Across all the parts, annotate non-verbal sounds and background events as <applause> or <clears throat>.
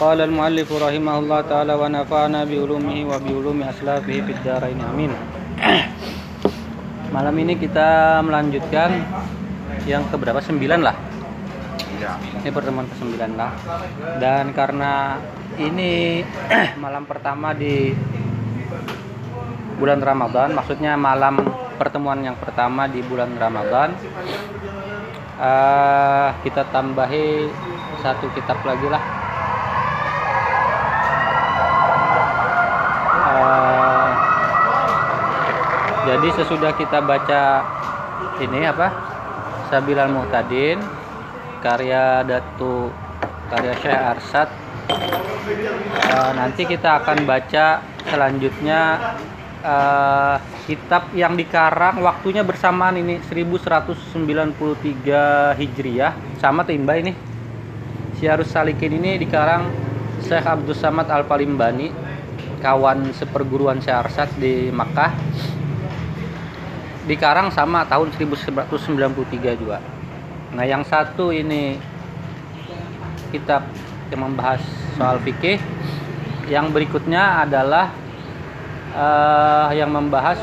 قال المؤلف رحمه الله تعالى ونفعنا بعلومه وبعلوم أسلافه في الدارين amin malam ini kita melanjutkan yang keberapa sembilan lah Ya. ini pertemuan ke sembilan lah dan karena ini <clears throat> malam pertama di bulan Ramadan maksudnya malam pertemuan yang pertama di bulan Ramadan eh, kita tambahi satu kitab lagi lah Jadi sesudah kita baca ini apa? Sabilal Muhtadin karya Datu karya Syekh Arsad Eh, nanti kita akan baca selanjutnya eh, kitab yang dikarang waktunya bersamaan ini 1193 Hijriah. Sama timba ini? Syarus Salikin ini dikarang Syekh Abdul Samad Al Palimbani kawan seperguruan Syekh Arsad di Makkah dikarang sama tahun 1193 juga. Nah yang satu ini kitab yang membahas soal fikih. Yang berikutnya adalah eh, yang membahas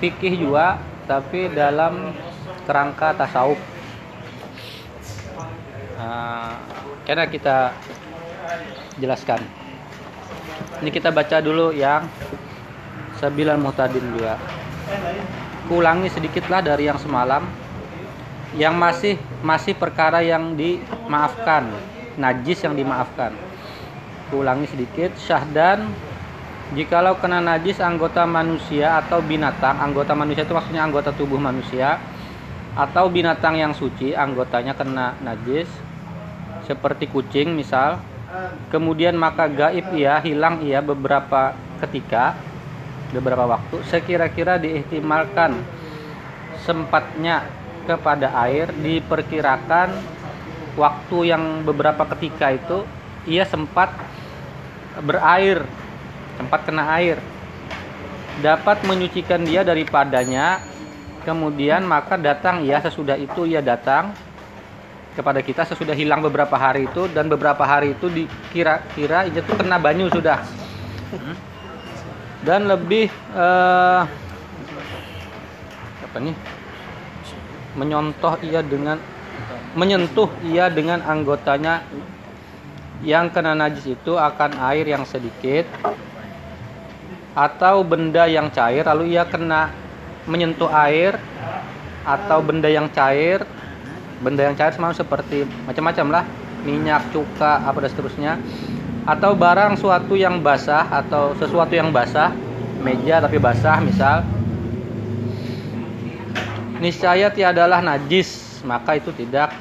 fikih juga tapi dalam kerangka tasawuf. Nah, karena kita jelaskan. Ini kita baca dulu yang Sabilan Muhtadin juga kulangi sedikitlah dari yang semalam yang masih masih perkara yang dimaafkan najis yang dimaafkan. Ulangi sedikit syahdan jikalau kena najis anggota manusia atau binatang anggota manusia itu maksudnya anggota tubuh manusia atau binatang yang suci anggotanya kena najis seperti kucing misal kemudian maka gaib ia hilang ia beberapa ketika beberapa waktu sekira-kira diihtimalkan sempatnya kepada air diperkirakan waktu yang beberapa ketika itu ia sempat berair sempat kena air. Dapat menyucikan dia daripadanya kemudian maka datang ia sesudah itu ia datang kepada kita sesudah hilang beberapa hari itu dan beberapa hari itu dikira-kira itu kena banyu sudah dan lebih eh, apa nih? Menyontoh ia dengan menyentuh ia dengan anggotanya yang kena najis itu akan air yang sedikit atau benda yang cair lalu ia kena menyentuh air atau benda yang cair. Benda yang cair semua seperti macam-macam lah minyak cuka apa dan seterusnya atau barang suatu yang basah atau sesuatu yang basah meja tapi basah misal niscaya tiadalah najis maka itu tidak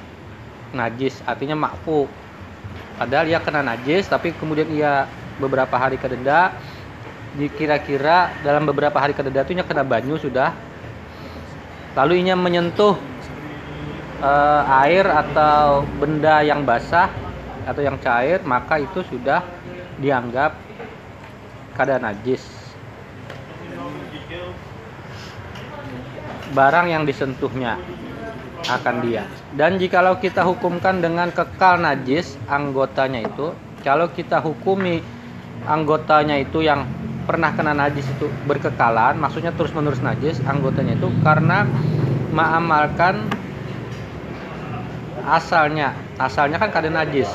najis artinya makfu padahal ia kena najis tapi kemudian ia beberapa hari kededa dikira-kira dalam beberapa hari kededa itu kena banyu sudah. Lalu ia menyentuh eh, air atau benda yang basah atau yang cair maka itu sudah dianggap keadaan najis barang yang disentuhnya akan dia. Dan jikalau kita hukumkan dengan kekal najis anggotanya itu, kalau kita hukumi anggotanya itu yang pernah kena najis itu berkekalan, maksudnya terus-menerus najis anggotanya itu karena mengamalkan asalnya. Asalnya kan kada najis.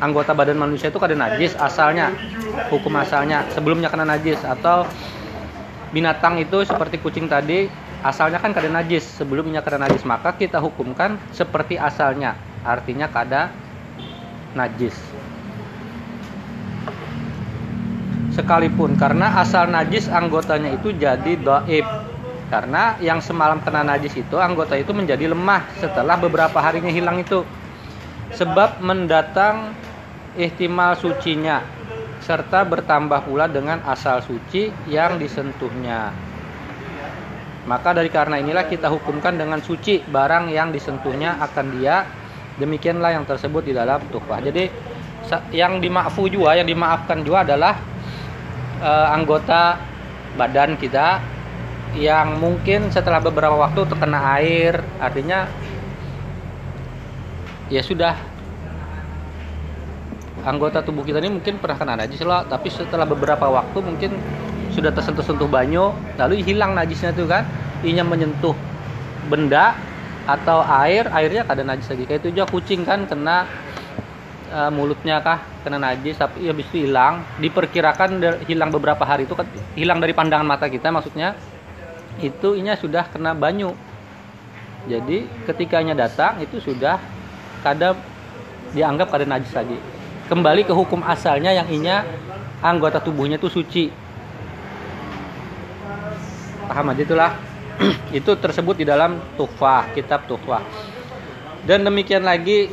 Anggota badan manusia itu kada najis asalnya. Hukum asalnya sebelumnya kena najis atau binatang itu seperti kucing tadi asalnya kan kada najis sebelumnya kada najis maka kita hukumkan seperti asalnya artinya kada najis sekalipun karena asal najis anggotanya itu jadi doib karena yang semalam kena najis itu anggota itu menjadi lemah setelah beberapa harinya hilang itu. Sebab mendatang ihtimal sucinya serta bertambah pula dengan asal suci yang disentuhnya. Maka dari karena inilah kita hukumkan dengan suci barang yang disentuhnya akan dia. Demikianlah yang tersebut di dalam tuhfah jadi yang dimaafu juga yang dimaafkan juga adalah eh, anggota badan kita yang mungkin setelah beberapa waktu terkena air artinya ya sudah. Anggota tubuh kita ini mungkin pernah kena najis lah tapi setelah beberapa waktu mungkin sudah tersentuh-sentuh banyu lalu hilang najisnya tuh kan. Inya menyentuh benda atau air airnya kada najis lagi. Kayak itu juga kucing kan kena uh, mulutnya kah kena najis tapi habis itu hilang. Diperkirakan hilang beberapa hari itu kan hilang dari pandangan mata kita maksudnya itu inya sudah kena banyu. Jadi ketikanya datang itu sudah kada dianggap kada najis lagi. Kembali ke hukum asalnya yang inya anggota tubuhnya itu suci. Paham aja itulah. <clears throat> Itu tersebut di dalam tuhfah kitab tuhfah. Dan demikian lagi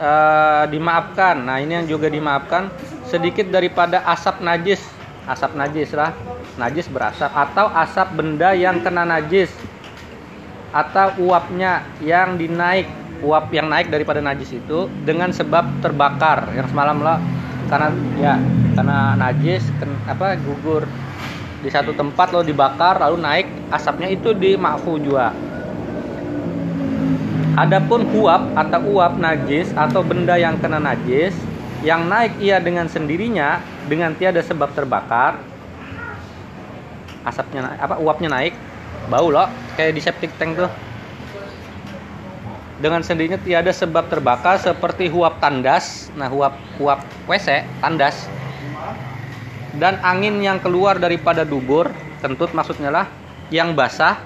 uh, dimaafkan. Nah ini yang juga dimaafkan. Sedikit daripada asap najis asap najis lah. Najis berasap. Atau asap benda yang kena najis. Atau uapnya yang dinaik. Uap yang naik daripada najis itu dengan sebab terbakar. Yang semalam lah karena ya karena najis ken, apa gugur. Di satu tempat lo dibakar lalu naik asapnya itu di makfu juga adapun uap atau uap najis atau benda yang kena najis yang naik ia dengan sendirinya dengan tiada sebab terbakar. Asapnya apa uapnya naik. Bau loh kayak di septic tank tuh. Dengan sendirinya tiada sebab terbakar seperti uap tandas. Nah uap uap WC tandas. Dan angin yang keluar daripada dubur kentut maksudnya lah yang basah.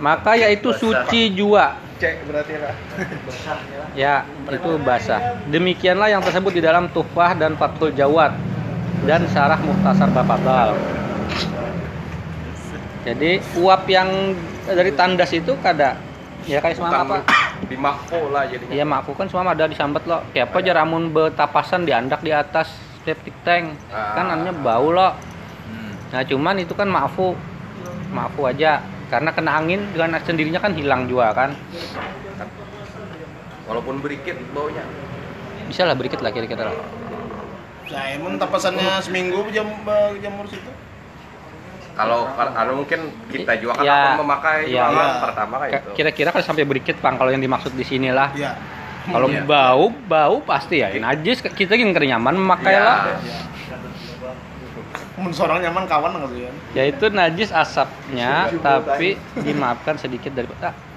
Maka yaitu suci jua cek berarti lah ya itu basah. Demikianlah yang tersebut di dalam tuhfah dan fathul jawad dan syarah muhtasar bapadal jadi uap yang dari tandas itu kada? Ya kayak semua apa? di makfo lah jadinya. Iya makfo kan semua ada disambat loh kayak apa aja ramun betapasan diandak di atas septic tank. Ah. kan namanya bau loh hmm. nah cuman itu kan maafu maafu aja karena kena angin dengan sendirinya kan hilang juga kan walaupun berikit baunya bisa lah berikit lah kira-kira lah nah emang tapasannya seminggu jam jamur situ kalau kalau mungkin kita juga kan ya, memakai ya, ya. pertama kayak itu kira-kira kan sampai berikit bang kalau yang dimaksud di sini lah ya kalau iya. bau, bau pasti ya. Najis kita yang nyaman memakai ya. Mun seorang nyaman kawan nggak sih? Ya itu najis asapnya, tapi dimaafkan sedikit dari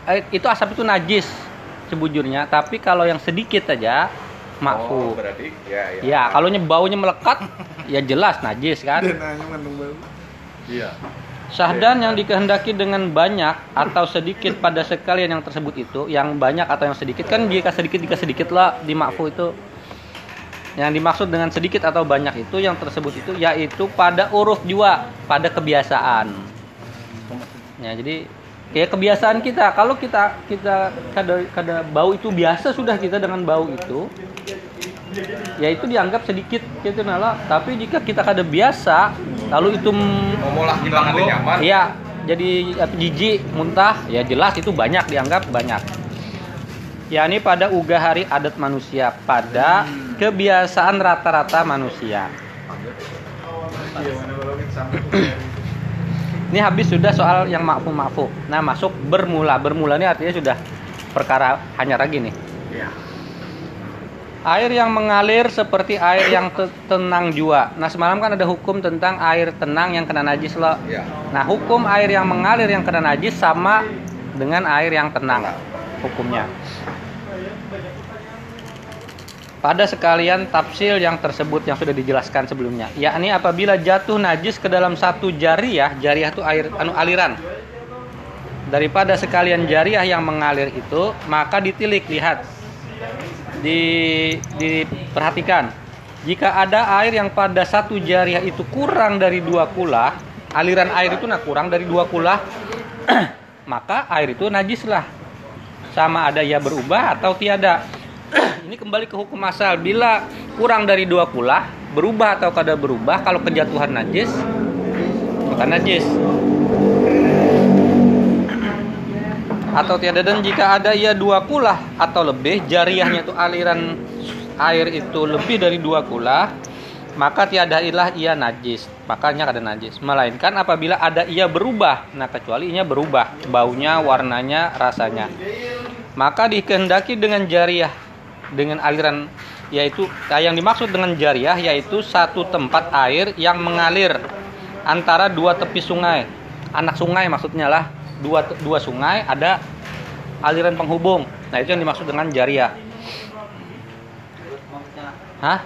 eh, itu asap itu najis sebujurnya, tapi kalau yang sedikit aja makfu. Oh, berarti ya ya. Ya, kalau baunya melekat ya jelas najis kan. Iya. Syahdan yang dikehendaki dengan banyak atau sedikit pada sekalian yang tersebut itu, yang banyak atau yang sedikit kan jika sedikit jika sedikit lah di makfu itu. Yang dimaksud dengan sedikit atau banyak itu yang tersebut itu yaitu pada uruf jua, pada kebiasaan. Ya, jadi kayak kebiasaan kita. Kalau kita kita kada kada bau itu biasa sudah kita dengan bau itu, ya itu dianggap sedikit gitu nala tapi jika kita kada biasa lalu itu momolah kita nyaman iya jadi jijik muntah ya jelas itu banyak dianggap banyak ya ini pada uga hari adat manusia pada kebiasaan rata-rata manusia ini habis sudah soal yang makfu makfu nah masuk bermula bermula ini artinya sudah perkara hanya lagi nih ya. Air yang mengalir seperti air yang tenang jua. Nah semalam kan ada hukum tentang air tenang yang kena najis loh. Ya. Nah hukum air yang mengalir yang kena najis sama dengan air yang tenang hukumnya. Pada sekalian tafsil yang tersebut yang sudah dijelaskan sebelumnya, yakni apabila jatuh najis ke dalam satu jariah, jariah itu air anu aliran. Daripada sekalian jariah yang mengalir itu, maka ditilik lihat. Di diperhatikan. Jika ada air yang pada satu jariah itu kurang dari dua kula aliran air itu nah kurang dari dua kula <clears throat> maka air itu najis lah sama ada ya berubah atau tiada. <clears throat> Ini kembali ke hukum asal. Bila kurang dari dua kula berubah atau kada berubah kalau kejatuhan najis maka najis. Atau tiada. Dan jika ada ia dua kulah atau lebih jariahnya itu aliran air itu lebih dari dua kulah maka tiada ilah ia najis. Makanya ada najis. Melainkan apabila ada ia berubah nah kecuali ia berubah baunya warnanya rasanya maka dikehendaki dengan jariah dengan aliran yaitu yang dimaksud dengan jariah yaitu satu tempat air yang mengalir antara dua tepi sungai anak sungai maksudnya lah dua dua sungai ada aliran penghubung nah itu yang dimaksud dengan jariah Hah?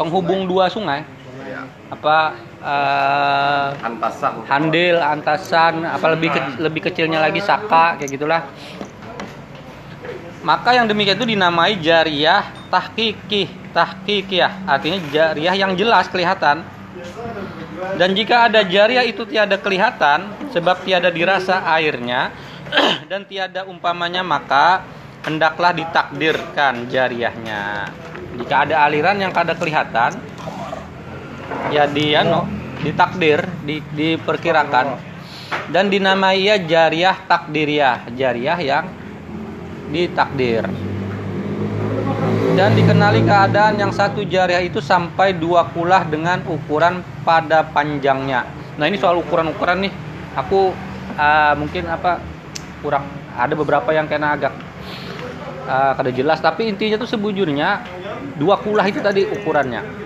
Penghubung dua sungai? Apa uh, antasan. handil antasan apa lebih ke, lebih kecilnya lagi saka kayak gitulah. Maka yang demikian itu dinamai jariah tahkiki tahkikiyah artinya jariah yang jelas kelihatan. Dan jika ada jariah itu tiada kelihatan sebab tiada dirasa airnya <clears throat> dan tiada umpamanya maka hendaklah ditakdirkan jariahnya. Jika ada aliran yang kada kelihatan ya dia no ditakdir di, diperkirakan. Dan dinamai ia jariah takdiriah jariah yang ditakdir. Dan dikenali keadaan yang satu jariah itu sampai dua kulah dengan ukuran pada panjangnya. Nah ini soal ukuran-ukuran nih. Aku uh, mungkin apa kurang ada beberapa yang kena agak uh, kada jelas. Tapi intinya tuh sebujurnya dua kulah itu tadi ukurannya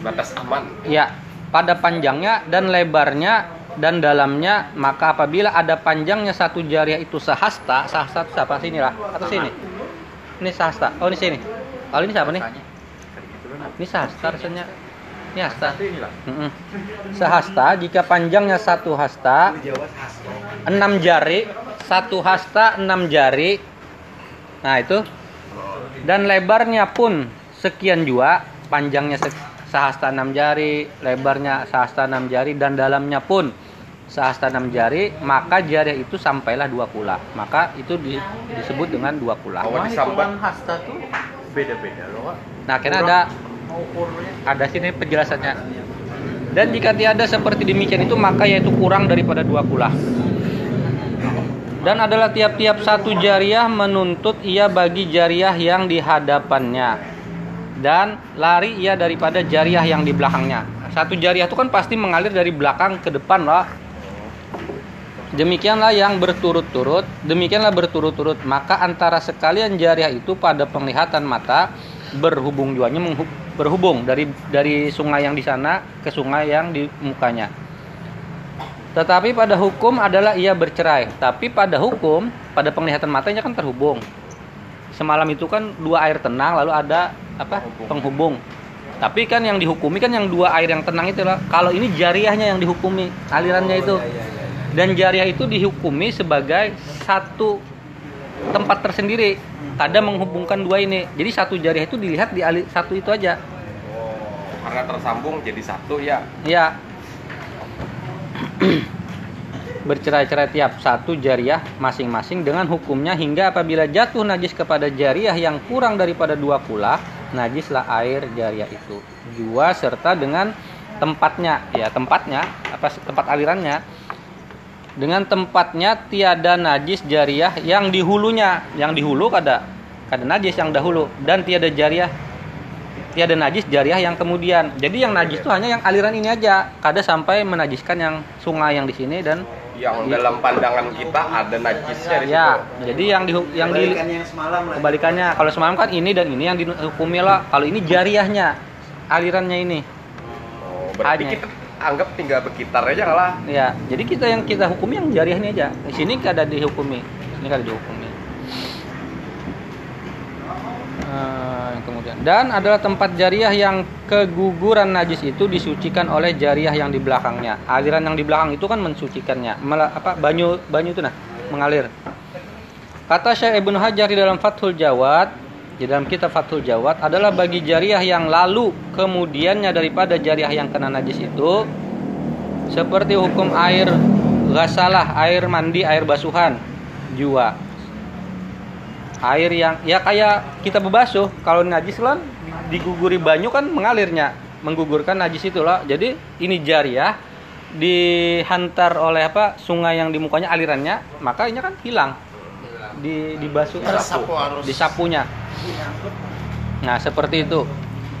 batas aman. Ya pada panjangnya dan lebarnya dan dalamnya maka apabila ada panjangnya satu jariah itu sehasta sehasta itu siapa? Sini lah atau sini. Ini sehasta. Oh ini sini. Kalau ini siapa nih? Ini sehasta rasanya. Ini hasta. Sehasta jika panjangnya satu hasta enam jari satu hasta enam jari. Nah itu. Dan lebarnya pun sekian juga panjangnya sehasta enam jari, lebarnya sehasta enam jari dan dalamnya pun sehasta enam jari, maka jari itu sampailah dua kula. Maka itu di, disebut dengan dua kula. Oh, ukuran hasta tuh beda-beda loh. Nah, karena ada ada sini penjelasannya. Dan jika tiada seperti demikian itu maka yaitu kurang daripada dua kula. Dan adalah tiap-tiap satu jariah menuntut ia bagi jariah yang di hadapannya dan lari ia daripada jariah yang di belakangnya. Satu jariah itu kan pasti mengalir dari belakang ke depan lah. Demikianlah yang berturut-turut, demikianlah berturut-turut, maka antara sekalian jariah itu pada penglihatan mata berhubung juanya berhubung dari dari sungai yang di sana ke sungai yang di mukanya. Tetapi pada hukum adalah ia bercerai. Tapi pada hukum, pada penglihatan matanya kan terhubung. Semalam itu kan dua air tenang lalu ada apa penghubung. tapi kan yang dihukumi kan yang dua air yang tenang itu lah. Kalau ini jariahnya yang dihukumi alirannya itu. dan jariah itu dihukumi sebagai satu tempat tersendiri. Kadang menghubungkan dua ini. Jadi satu jariah itu dilihat di ali, satu itu aja. Oh, karena tersambung jadi satu ya. Ya <clears throat> bercerai-cerai tiap satu jariah masing-masing dengan hukumnya hingga apabila jatuh najis kepada jariah yang kurang daripada dua kula najislah air jariah itu. Jua serta dengan tempatnya. Ya tempatnya apa tempat alirannya. Dengan tempatnya tiada najis jariah yang di hulunya yang di hulu kada kada najis yang dahulu. Dan tiada jariah tiada najis jariah yang kemudian. Jadi yang najis itu hanya yang aliran ini aja. Kada sampai menajiskan yang sungai yang di sini dan yang gitu. dalam pandangan kita ada najisnya di ya, situ. jadi yang di yang di yang semalam kebalikannya. Kalau semalam kan ini dan ini yang dihukumi lah. Kalau ini jariahnya, alirannya ini. Oh, berarti Hanya. kita anggap tinggal berkitar aja lah. Ya, jadi kita yang kita hukumi yang jariahnya aja. Di sini kada dihukumi. Ini kada dihukumi. Uh, kemudian dan adalah tempat jariah yang keguguran najis itu disucikan oleh jariah yang di belakangnya. Aliran yang di belakang itu kan mensucikannya. Mela, apa banyu banyu itu nah mengalir. Kata Syekh Ibnu Hajar di dalam Fathul Jawad di dalam kitab Fathul Jawad adalah bagi jariah yang lalu kemudiannya daripada jariah yang kena najis itu seperti hukum air ghasalah, air mandi, air basuhan jua air yang ya kayak kita berbasuh. Kalau najis kan diguguri banyu kan mengalirnya. Menggugurkan najis itu loh jadi ini jariah dihantar oleh apa sungai yang di mukanya alirannya maka ini kan hilang. Di dibasuh disapu disapunya nah seperti itu.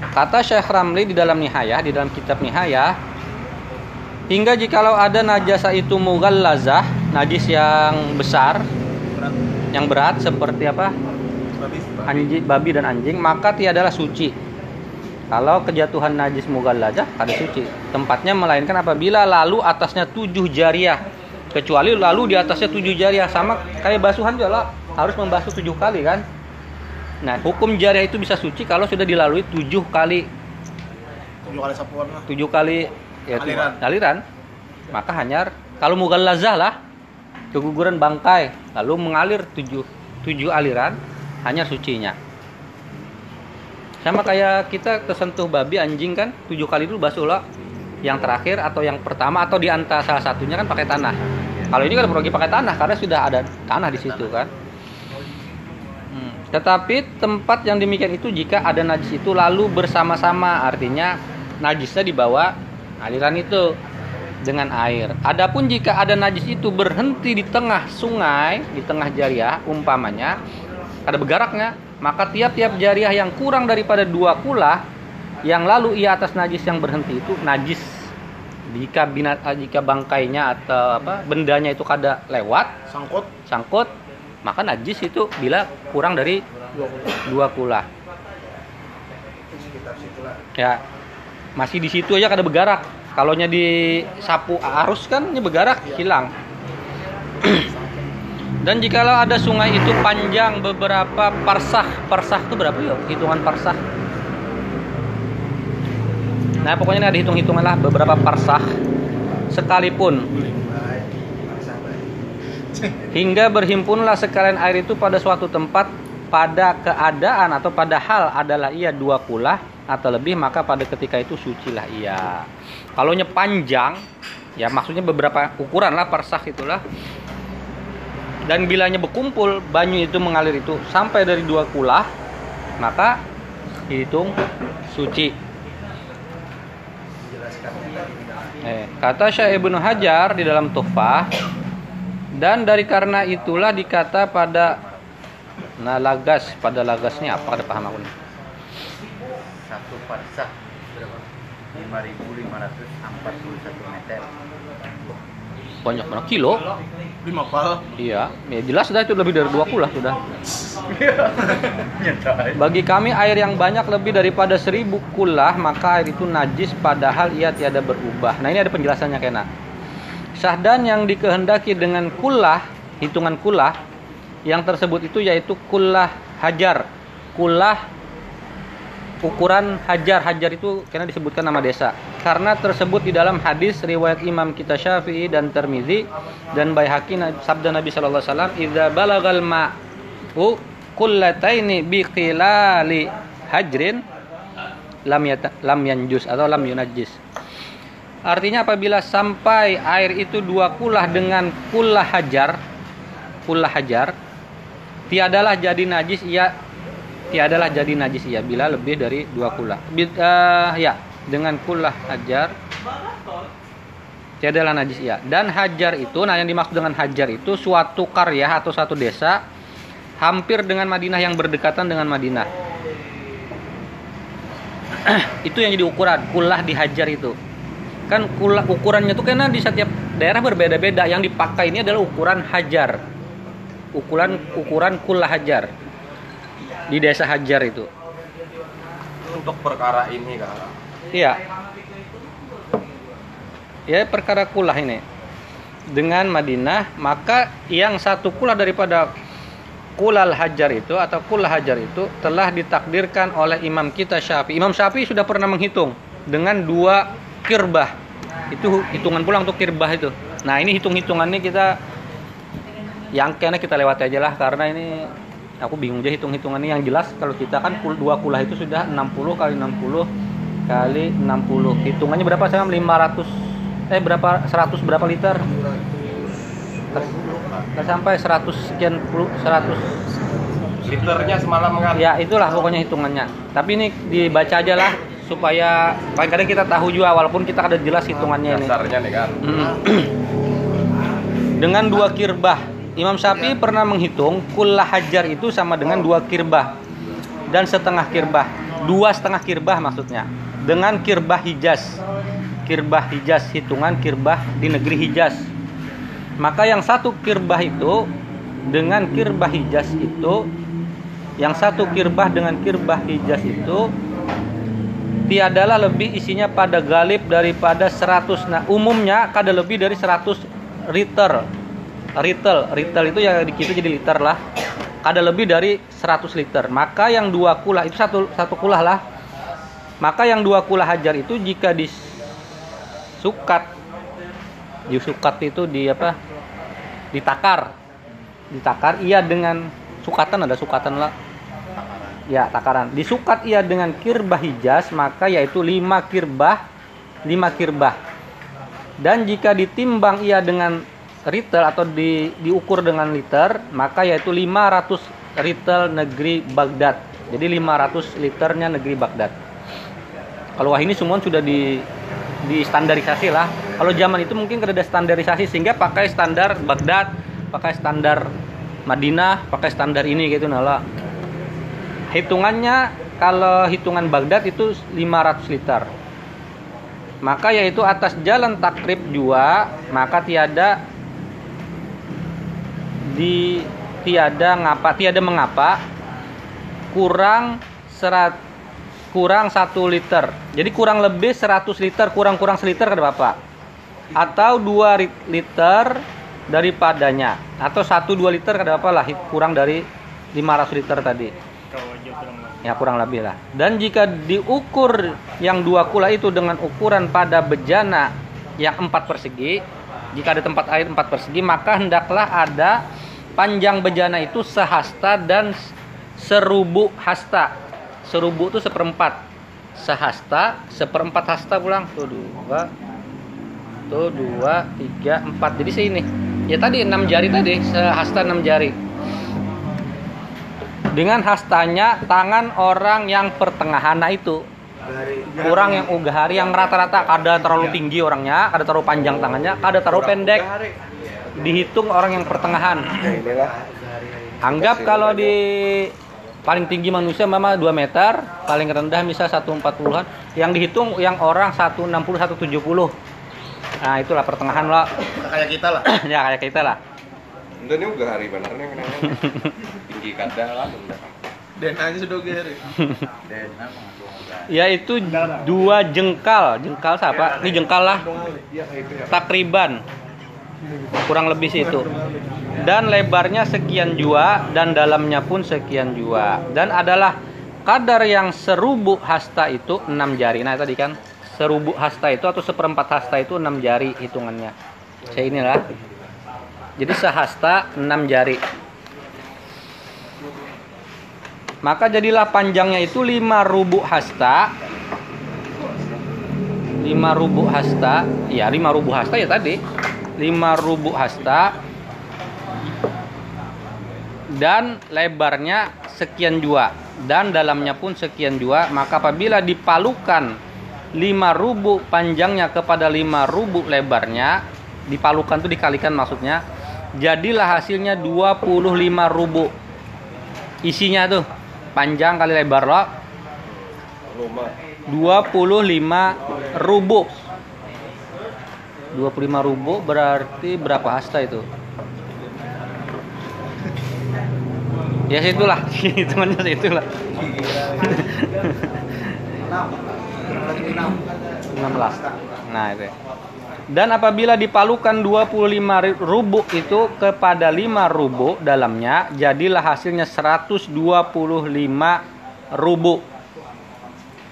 Kata Syekh Ramli di dalam Nihayah di dalam kitab Nihayah hingga jikalau ada najasa itu mughallazah najis yang besar yang berat seperti apa? Anjing babi. Dan anjing maka tiadalah suci. Kalau kejatuhan najis mugallajah ada suci. Tempatnya melainkan apabila lalu atasnya tujuh jariah. Kecuali lalu di atasnya tujuh jariah sama kayak basuhan juga lah. Harus membasuh tujuh kali kan? Nah hukum jariah itu bisa suci kalau sudah dilalui tujuh kali. Tujuh kali sapuan lah. Tujuh kali ya Aliran. aliran. Maka hanyar. Kalau mugallazah lah keguguran bangkai lalu mengalir tujuh tujuh aliran hanya sucinya. Sama kayak kita kesentuh babi anjing kan tujuh kali dulu basuh lah yang terakhir atau yang pertama atau di antara salah satunya kan pakai tanah. Kalau ini kan pergi pakai tanah karena sudah ada tanah di situ kan. Hmm. Tetapi tempat yang demikian itu jika ada najis itu lalu bersama-sama artinya najisnya dibawa aliran itu dengan air. Adapun jika ada najis itu berhenti di tengah sungai, di tengah jariah umpamanya ada begaraknya, maka tiap-tiap jariah yang kurang daripada dua kulah yang lalu ia atas najis yang berhenti itu najis. Jika binat jika bangkainya atau apa bendanya itu kada lewat sangkut. sangkut maka najis itu bila kurang dari dua kula ya masih di situ aja kada begarak kalau di sapu arus kan ini begarak hilang. <clears throat> Dan jikalau ada sungai itu panjang beberapa parsah parsah itu berapa ya hitungan parsah. Nah pokoknya ini ada hitung-hitungan lah beberapa parsah sekalipun. Hingga berhimpunlah sekalian air itu pada suatu tempat pada keadaan atau pada hal adalah ia dua kulah atau lebih maka pada ketika itu sucilah ia. Kalau panjang ya maksudnya beberapa ukuran lah parsah itulah. Dan bilanya berkumpul banyu itu mengalir itu sampai dari dua kulah maka dihitung suci. Eh, kata Syekh Ibnu Hajar di dalam Tuhfah dan dari karena itulah dikata pada nah lagas pada lagasnya apa ada paham aku nih Satu parsah berapa? 5.541 meter. banyak mana? Kilo? Lima pal. Iya. Ya jelas sudah itu lebih dari dua kulah sudah. Nyata. bagi kami air yang banyak lebih daripada seribu kulah maka air itu najis padahal ia tiada berubah. Nah ini ada penjelasannya kena. Syahdan yang dikehendaki dengan kulah hitungan kulah yang tersebut itu yaitu kulah hajar. Kulah ukuran hajar. Hajar itu karena disebutkan nama desa. Karena tersebut di dalam hadis riwayat Imam kita Syafi'i dan Termizi dan Baihaqi sabda Nabi sallallahu alaihi wasallam idza balagal ma'u kullataini biqilali hajrin lam yata, lam yanjus atau lam yunajis artinya apabila sampai air itu dua kulah dengan kulah hajar kulah hajar tiadalah jadi najis ia tiadalah jadi najis ia bila lebih dari dua kulah. Bi- eh, ya, dengan kulah hajar tiadalah najis ia. Dan hajar itu, nah yang dimaksud dengan hajar itu suatu karya atau satu desa hampir dengan Madinah yang berdekatan dengan Madinah. <clears throat> itu yang jadi ukuran kulah dihajar itu. Kan kulah ukurannya tuh karena di setiap daerah berbeda-beda. Yang dipakai ini adalah ukuran hajar. Ukuran ukuran kulah hajar di desa Hajar itu. Untuk perkara ini kak. Iya. Ya perkara kulah ini dengan Madinah maka yang satu kulah daripada kulal hajar itu atau kulah hajar itu telah ditakdirkan oleh imam kita Syafi'i. Imam Syafi'i sudah pernah menghitung dengan dua kirbah. Itu hitungan pula untuk kirbah itu. Nah, ini hitung-hitungannya kita yang kena kita lewati aja lah karena ini aku bingung aja hitung-hitungannya. Yang jelas kalau kita kan dua kulah itu sudah 60 kali 60 kali 60 hitungannya berapa saya 500 eh berapa 100 berapa liter? Nggak sampai 100 sekian puluh 100 Liternya semalam kan. ya itulah pokoknya hitungannya. Tapi ini dibaca aja lah supaya paling kadang kita tahu juga walaupun kita ada jelas hitungannya ini. Dasarnya nih kan. Mm. <clears throat> dengan dua kirbah Imam Syafi'i pernah menghitung kullah hajar itu sama dengan dua kirbah. Dan setengah kirbah. Dua setengah kirbah maksudnya. Dengan kirbah Hijaz. Kirbah Hijaz hitungan kirbah di negeri Hijaz. Maka yang satu kirbah itu dengan kirbah Hijaz itu yang satu kirbah dengan kirbah hijaz itu tiadalah lebih isinya pada galib daripada 100 nah umumnya kada lebih dari 100 liter retail retail itu ya di kita jadi liter lah. Kada lebih dari 100 liter. Maka yang dua kulah itu satu satu kulah lah. Maka yang dua kulah hajar itu jika disukat disukat itu di apa? Ditakar. Ditakar ia dengan sukatan ada sukatan lah. Ya takaran. Disukat ia dengan kirbah hijaz maka yaitu lima kirbah lima kirbah. Dan jika ditimbang ia dengan retail atau di, diukur dengan liter maka yaitu 500 retail negeri Baghdad. Jadi 500 liternya negeri Baghdad. Kalau wah ini semua sudah di standarisasi lah. Kalau zaman itu mungkin ada standarisasi sehingga pakai standar Baghdad pakai standar Madinah pakai standar ini gitu nala. Hitungannya kalau hitungan Baghdad itu 500 liter. Maka yaitu atas jalan takrib jua maka tiada di tiada ngapa tiada mengapa kurang serat kurang satu liter. Jadi kurang lebih 100 liter kurang kurang seliter kada bapak atau 2 liter daripadanya. Atau 1 2 liter kada apa lah kurang dari 500 liter tadi. Ya kurang lebih lah. Dan jika diukur yang dua kula itu dengan ukuran pada bejana yang empat persegi jika ada tempat air empat persegi maka hendaklah ada panjang bejana itu sehasta dan serubu hasta. Serubu itu seperempat. Sehasta seperempat hasta pulang. Tuh dua tuh dua tiga empat. Jadi sini ya tadi enam jari tadi. Sehasta enam jari. Dengan hastanya tangan orang yang pertengahan. Nah itu. Kurang yang ugahari yang rata-rata. Kada terlalu tinggi orangnya kada terlalu panjang tangannya kada terlalu pendek dihitung orang yang pertengahan. Anggap kalau di paling tinggi manusia memang 2 meter. Paling rendah misal 140-an yang dihitung yang orang 160 170 nah itulah pertengahan lah kayak kita lah. <clears throat> Ya kayak kita lah. Itu ini juga hari benernya kenanya <laughs> tinggi kada lah dan aja sudah gere ya itu dua jengkal. Jengkal siapa? Ini jengkal lah. takriban kurang lebih sih itu dan lebarnya sekian jua dan dalamnya pun sekian jua dan adalah kadar yang serubuk hasta itu enam jari nah tadi kan serubuk hasta itu atau seperempat hasta itu enam jari hitungannya saya inilah jadi sehasta 6 jari. Maka jadilah panjangnya itu 5 rubuk hasta. 5 rubuk hasta. Ya, 5 rubuk hasta ya tadi. 5 rubuk hasta. Dan lebarnya sekian jua. Dan dalamnya pun sekian jua, maka apabila dipalukan 5 rubuk panjangnya kepada 5 rubuk lebarnya, dipalukan itu dikalikan maksudnya jadilah hasilnya 25 rubu. Isinya tuh panjang kali lebar lo. 25 rubu 25 rubu berarti berapa hasta itu ya situlah <laughs> hitungannya situlah 16 nah itu ya. Dan apabila dipalukan 25 rubuk itu kepada 5 rubuk dalamnya, jadilah hasilnya 125 rubuk.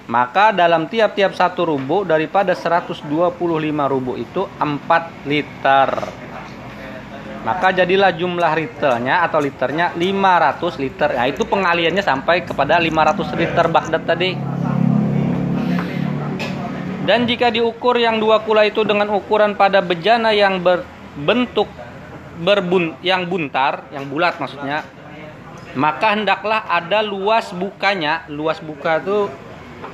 Maka dalam tiap-tiap satu rubuk daripada 125 rubuk itu 4 liter. Maka jadilah jumlah liternya atau liternya 500 liter. Nah, itu pengaliannya sampai kepada 500 liter Baghdad tadi. Dan jika diukur yang dua kula itu dengan ukuran pada bejana yang berbentuk berbun yang buntar, yang bulat maksudnya, maka hendaklah ada luas bukanya. Luas buka itu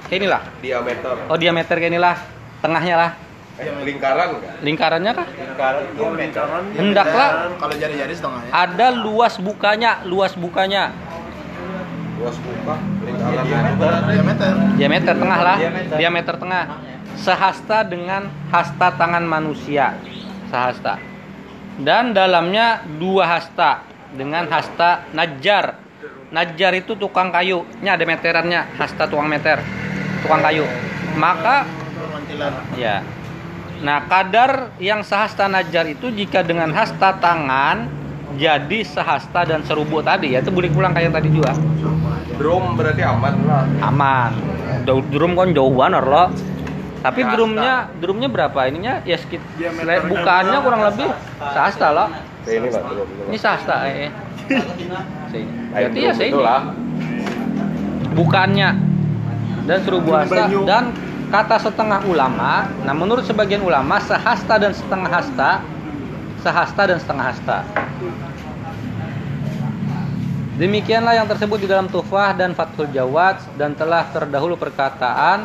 kayak inilah. Diameter. Oh, diameter kayak inilah. Tengahnya lah. Eh, lingkaran enggak? Lingkarannya kah? lingkaran lingkaran Hendaklah kalau jari-jari setengahnya ada luas bukanya, luas bukanya. Luas buka, lingkaran diameter Diameter tengah lah, diameter tengah sehasta dengan hasta tangan manusia sehasta dan dalamnya dua hasta dengan hasta najar Najjar itu tukang kayu. Ini ada meterannya, hasta tukang meter. Tukang kayu. Maka ya. Nah, kadar yang sehasta Najjar itu jika dengan hasta tangan jadi sehasta dan serubu tadi ya itu boleh pulang kayak tadi juga. Drum berarti aman lah. Aman. Jauh- Drum kan jauh banget loh. Tapi Sehasta. drumnya drumnya berapa ininya? Ya sekit Diameternya bukaannya kurang lebih sehasta loh. ini pak drum. Ini sahasta eh. <laughs> Berarti ya saya bukannya dan Banyu. dan kata setengah ulama. Nah, menurut sebagian ulama sehasta dan setengah hasta sehasta dan setengah hasta. Demikianlah yang tersebut di dalam Tufah dan Fathul Jawad dan telah terdahulu perkataan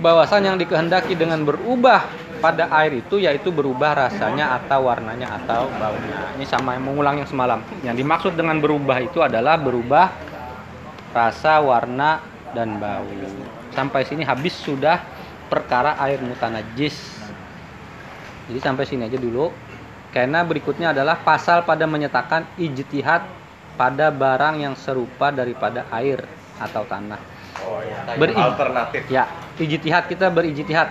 bahwasan yang dikehendaki dengan berubah pada air itu yaitu berubah rasanya atau warnanya atau baunya. Ini sama yang mengulang yang semalam. Yang dimaksud dengan berubah itu adalah berubah rasa, warna dan bau. Sampai sini habis sudah perkara air mutanajis. Jadi sampai sini aja dulu. Karena berikutnya adalah pasal pada menyatakan ijtihad pada barang yang serupa daripada air atau tanah. Oh iya. Beri- Alternatif. Ya, ijtihad kita berijtihad.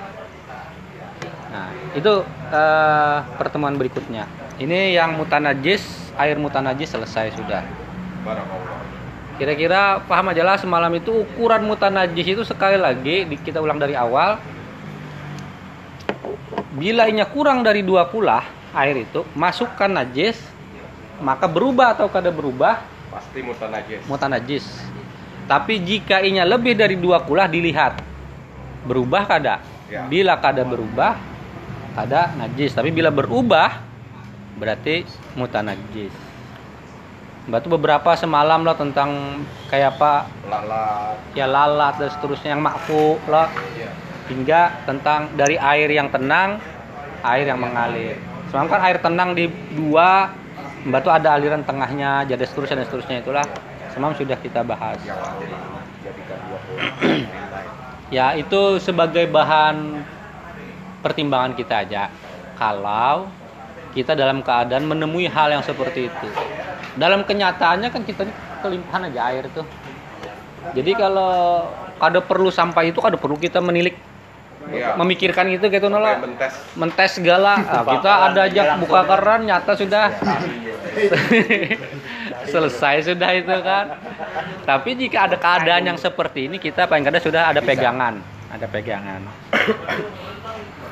Nah, itu eh, pertemuan berikutnya. Ini yang mutanajis, air mutanajis selesai sudah. Barakallah. Kira-kira paham aja lah semalam itu ukuran mutanajis itu sekali lagi kita ulang dari awal. Bila inya kurang dari dua kulah air itu, masukkan najis, maka berubah atau kada berubah Pasti mutanajis. mutanajis. Tapi jika inya lebih dari dua kulah dilihat berubah kada. Ya. Bila kada berubah kada najis. Tapi bila berubah berarti mutanajis. Batu beberapa semalam lah tentang kayak apa? Lalat. ya lalat dan seterusnya yang makfu lah. Iya. hingga tentang dari air yang tenang air yang mengalir. Semalam kan air tenang di dua batu ada aliran tengahnya jadi seterusnya dan seterusnya itulah. Semalam sudah kita bahas. <clears throat> Ya itu sebagai bahan pertimbangan kita aja. Kalau kita dalam keadaan menemui hal yang seperti itu dalam kenyataannya kan kita ini kelimpahan aja air tuh. Jadi kalau kada perlu sampai itu kada perlu kita menilik Iya. memikirkan itu gitu nolak mentes. mentes segala. <laughs> Ah, kita ada aja buka keran nyata sudah. <laughs> Selesai sudah itu kan. Tapi jika ada keadaan yang seperti ini kita paling kada sudah ada pegangan. Ada pegangan.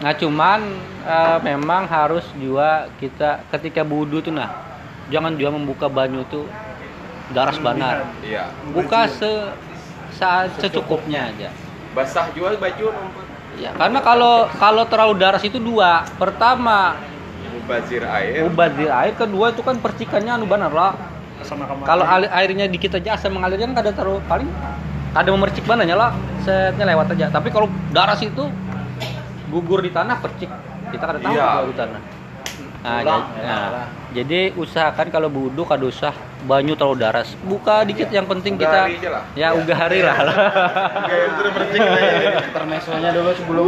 Nah cuman eh, memang harus juga kita ketika wudhu tuh nah jangan juga membuka banyu tuh daras banar Iya. buka se saat secukupnya aja Basah juga baju. Ya, karena kalau kalau terlalu daras itu dua. Pertama, Mubazir air. mubazir air, kedua itu kan percikannya anu benar lah. Sama kamar. Kalau airnya dikit aja asal mengalirnya kan kada terlalu paling kada memercik bananya lah. Setnya lewat aja. Tapi kalau daras itu gugur di tanah percik. Kita kada tahu Iya. di tanah. Nah, jadi, nah, jadi usahakan kalau wudhu kada usah banyu terlalu daras. Buka dikit yang penting kita lah. ya ugari lah. Kayak itu udah bercik nih. Intermezzonya dulu sebelum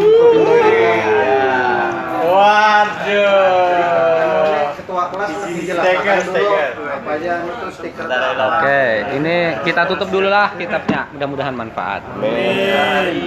Waduh. Ketua kelas Stiker, stiker. apa aja itu stiker. Oke, ini kita tutup dulu lah kitabnya. Mudah-mudahan manfaat. Amin.